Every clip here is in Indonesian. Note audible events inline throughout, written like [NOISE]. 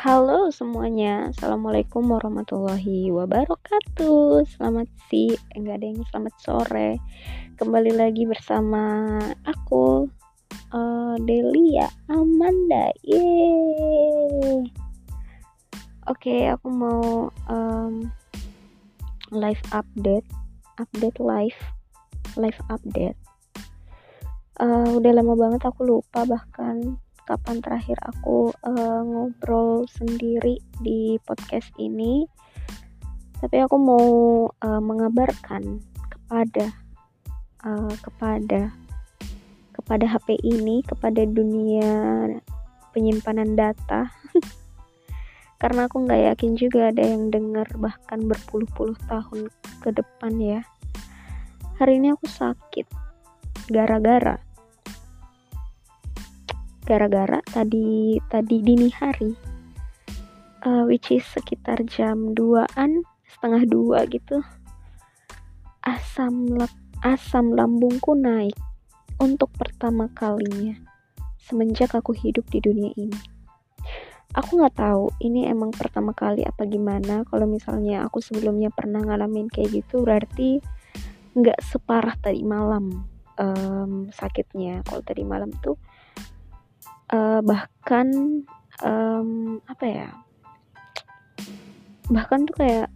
Halo semuanya, Assalamualaikum warahmatullahi wabarakatuh. Selamat si, enggak ada yang selamat sore. Kembali lagi bersama aku uh, Delia Amanda Yeay Oke, okay, aku mau um, live update Update live Live update. Uh, Udah lama banget aku lupa bahkan kapan terakhir aku uh, ngobrol sendiri di podcast ini. Tapi aku mau uh, mengabarkan kepada uh, kepada kepada HP ini kepada dunia penyimpanan data. [LAUGHS] Karena aku nggak yakin juga ada yang dengar bahkan berpuluh-puluh tahun ke depan ya. Hari ini aku sakit gara-gara gara-gara tadi tadi dini hari. Uh, which is sekitar jam 2an setengah dua gitu asam asam lambungku naik untuk pertama kalinya semenjak aku hidup di dunia ini. Aku nggak tahu ini emang pertama kali apa gimana. Kalau misalnya aku sebelumnya pernah ngalamin kayak gitu berarti nggak separah tadi malam um, sakitnya. Kalau tadi malam tuh uh, bahkan um, apa ya? Bahkan tuh kayak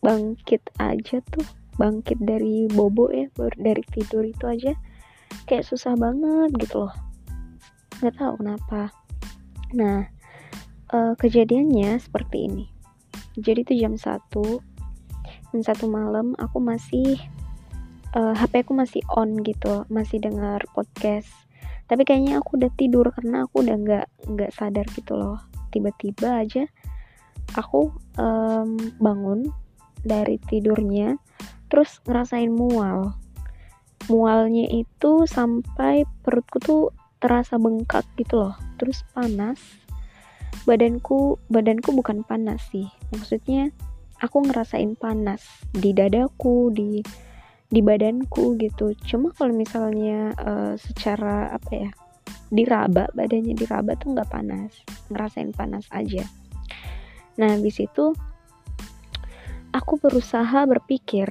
bangkit aja tuh bangkit dari bobo ya dari tidur itu aja kayak susah banget gitu loh. Nggak tahu kenapa. Nah uh, kejadiannya seperti ini. Jadi itu jam satu jam satu malam aku masih uh, HP aku masih on gitu masih dengar podcast tapi kayaknya aku udah tidur karena aku udah nggak nggak sadar gitu loh. Tiba-tiba aja aku um, bangun dari tidurnya terus ngerasain mual. Mualnya itu sampai perutku tuh terasa bengkak gitu loh. Terus panas. Badanku badanku bukan panas sih. Maksudnya aku ngerasain panas di dadaku di di badanku gitu. Cuma kalau misalnya uh, secara apa ya diraba badannya diraba tuh nggak panas. Ngerasain panas aja. Nah di situ aku berusaha berpikir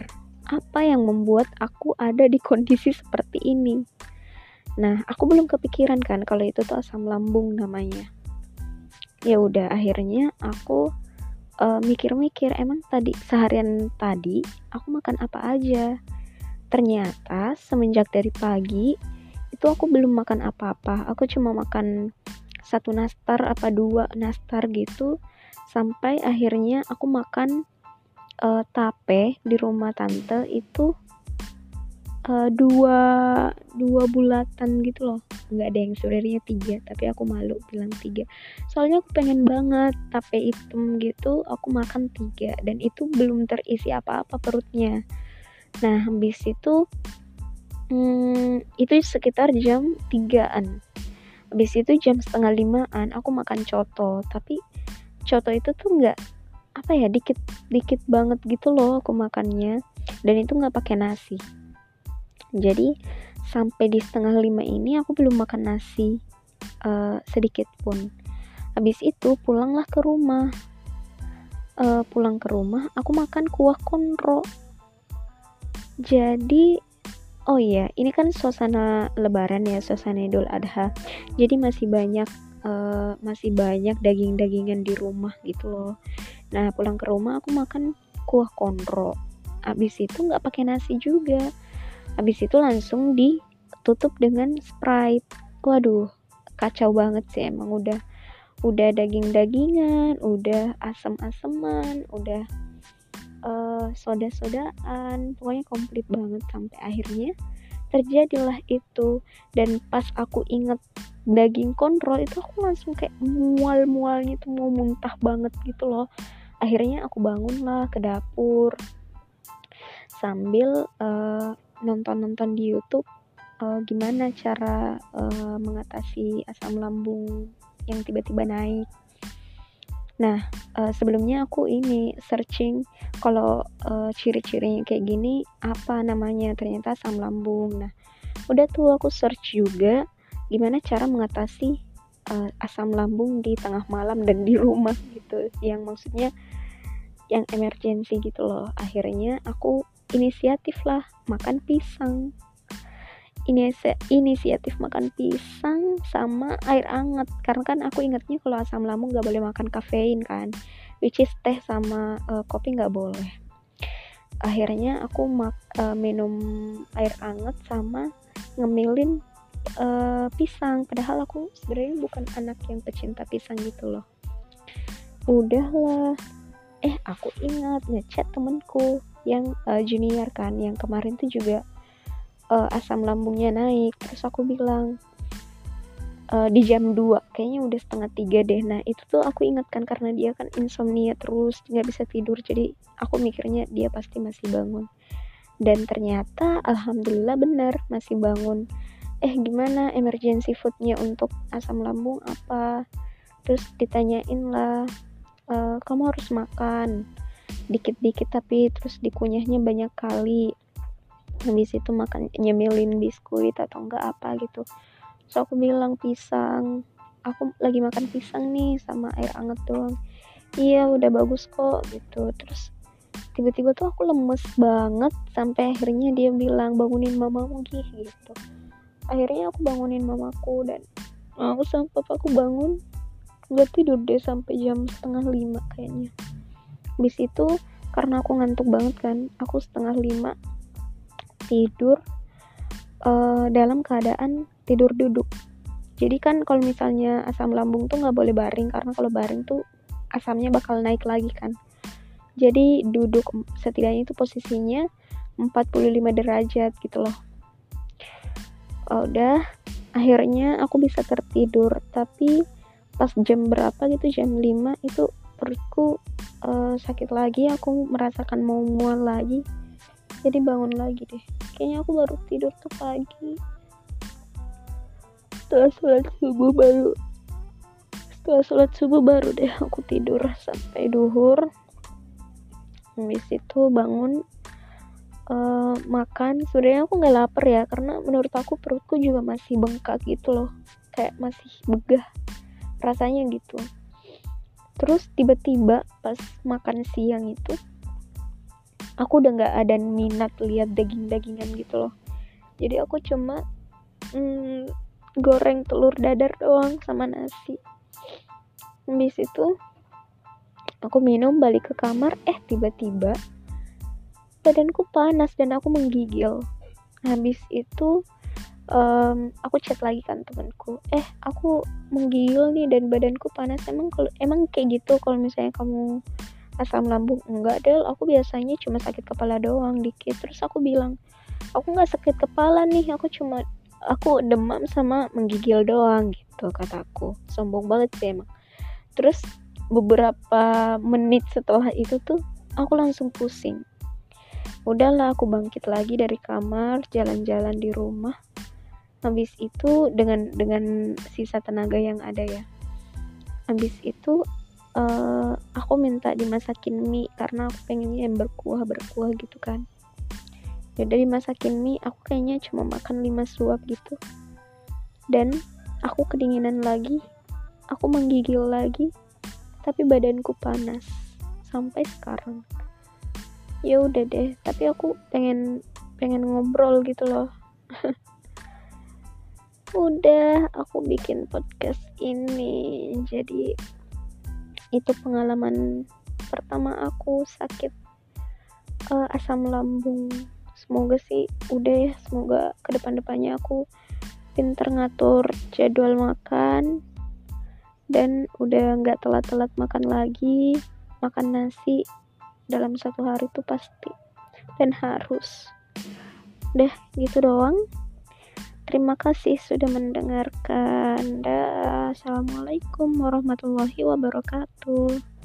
apa yang membuat aku ada di kondisi seperti ini? Nah aku belum kepikiran kan kalau itu tuh asam lambung namanya. Ya udah akhirnya aku eh, mikir-mikir uh, emang tadi seharian tadi aku makan apa aja ternyata semenjak dari pagi itu aku belum makan apa-apa. Aku cuma makan satu nastar apa dua nastar gitu. Sampai akhirnya aku makan uh, tape di rumah tante itu uh, dua dua bulatan gitu loh. Nggak ada yang sebenarnya tiga tapi aku malu bilang tiga. Soalnya aku pengen banget tape hitam gitu aku makan tiga. Dan itu belum terisi apa-apa perutnya nah habis itu hmm, itu sekitar jam 3an habis itu jam setengah limaan aku makan coto. Tapi coto itu tuh nggak apa ya dikit dikit banget gitu loh aku makannya. Dan itu nggak pakai nasi. Jadi sampai di setengah lima ini aku belum makan nasi uh, sedikit pun. Habis itu pulanglah ke rumah. Uh, pulang ke rumah aku makan kuah konro jadi oh iya ini kan suasana lebaran ya suasana idul adha. Jadi masih banyak uh, masih banyak daging-dagingan di rumah gitu loh. Nah pulang ke rumah aku makan kuah konro abis itu nggak pakai nasi juga. Abis itu langsung ditutup dengan sprite. Waduh kacau banget sih emang. Udah udah daging-dagingan udah asam-aseman udah uh, soda-sodaan pokoknya komplit banget sampai akhirnya terjadilah itu. Dan pas aku inget daging kontrol itu aku langsung kayak mual-mualnya tuh mau muntah banget gitu loh. Akhirnya aku bangunlah ke dapur sambil uh, nonton-nonton di YouTube uh, gimana cara uh, mengatasi asam lambung yang tiba-tiba naik Nah, uh, sebelumnya aku ini searching kalau uh, ciri-cirinya kayak gini apa namanya? Ternyata asam lambung. Nah, udah tuh aku search juga gimana cara mengatasi uh, asam lambung di tengah malam dan di rumah gitu yang maksudnya yang emergency gitu loh akhirnya aku inisiatif lah makan pisang inisiatif makan pisang sama air hangat karena kan aku ingatnya kalau asam lambung gak boleh makan kafein kan. Which is teh sama uh, kopi nggak boleh. Akhirnya aku mak uh, minum air hangat sama ngemilin uh, pisang. Padahal aku sebenarnya bukan anak yang pecinta pisang gitu loh. Udahlah. Eh aku ingat ngechat temenku yang uh, junior kan. Yang kemarin tuh juga uh, asam lambungnya naik. Terus aku bilang uh, di jam 2 kayaknya udah setengah tiga deh. Nah itu tuh aku ingatkan karena dia kan insomnia terus nggak bisa tidur. Jadi aku mikirnya dia pasti masih bangun. Dan ternyata alhamdulillah benar masih bangun. Eh gimana emergency foodnya untuk asam lambung apa? Terus ditanyain lah e, kamu harus makan. Dikit-dikit tapi terus dikunyahnya banyak kali habis itu makan nyemilin biskuit atau enggak apa gitu. So aku bilang pisang. Aku lagi makan pisang nih sama air anget doang. Iya udah bagus kok gitu. Terus tiba-tiba tuh aku lemes banget sampai akhirnya dia bilang bangunin mamamu gitu. Akhirnya aku bangunin mamaku dan aku sama papaku bangun nggak tidur deh sampai jam setengah lima kayaknya. Habis itu karena aku ngantuk banget kan aku setengah lima tidur uh, dalam keadaan tidur duduk. Jadi kan kalau misalnya asam lambung tuh nggak boleh baring karena kalau baring tuh asamnya bakal naik lagi kan. Jadi duduk setidaknya itu posisinya 45 derajat gitu loh. Oh, udah akhirnya aku bisa tertidur. Tapi pas jam berapa gitu jam 5 itu perutku uh, sakit lagi aku merasakan mau mual lagi jadi bangun lagi deh. Kayaknya aku baru tidur tuh pagi. Setelah sholat subuh baru setelah sholat subuh baru deh aku tidur sampai duhur. Habis itu bangun uh, makan. Sebenarnya aku nggak lapar ya karena menurut aku perutku juga masih bengkak gitu loh. Kayak masih begah rasanya gitu. Terus tiba-tiba pas makan siang itu aku udah nggak ada minat lihat daging-dagingan gitu loh. Jadi aku cuma mm, goreng telur dadar doang sama nasi. Habis itu aku minum balik ke kamar eh tiba-tiba badanku panas dan aku menggigil. Habis itu um, aku chat lagi kan temanku eh aku menggigil nih dan badanku panas. Emang kalau emang kayak gitu kalau misalnya kamu asam lambung? Enggak Del. Aku biasanya cuma sakit kepala doang dikit. Terus aku bilang aku nggak sakit kepala nih. Aku cuma aku demam sama menggigil doang gitu kataku sombong banget sih emang. Terus beberapa menit setelah itu tuh aku langsung pusing. Udahlah aku bangkit lagi dari kamar jalan-jalan di rumah. Habis itu dengan dengan sisa tenaga yang ada ya. Habis itu uh, aku minta dimasakin mie karena aku pengennya yang berkuah berkuah gitu kan. Ya dari masakin mie aku kayaknya cuma makan 5 suap gitu. Dan aku kedinginan lagi aku menggigil lagi tapi badanku panas sampai sekarang. Ya udah deh tapi aku pengen pengen ngobrol gitu loh. [LAUGHS] Udah aku bikin podcast ini. Jadi itu pengalaman pertama aku sakit uh, asam lambung. Semoga sih udah ya semoga ke depan depannya aku pinter ngatur jadwal makan dan udah nggak telat-telat makan lagi makan nasi dalam satu hari itu pasti dan harus. Deh gitu doang Terima kasih sudah mendengarkan. Assalamualaikum warahmatullahi wabarakatuh.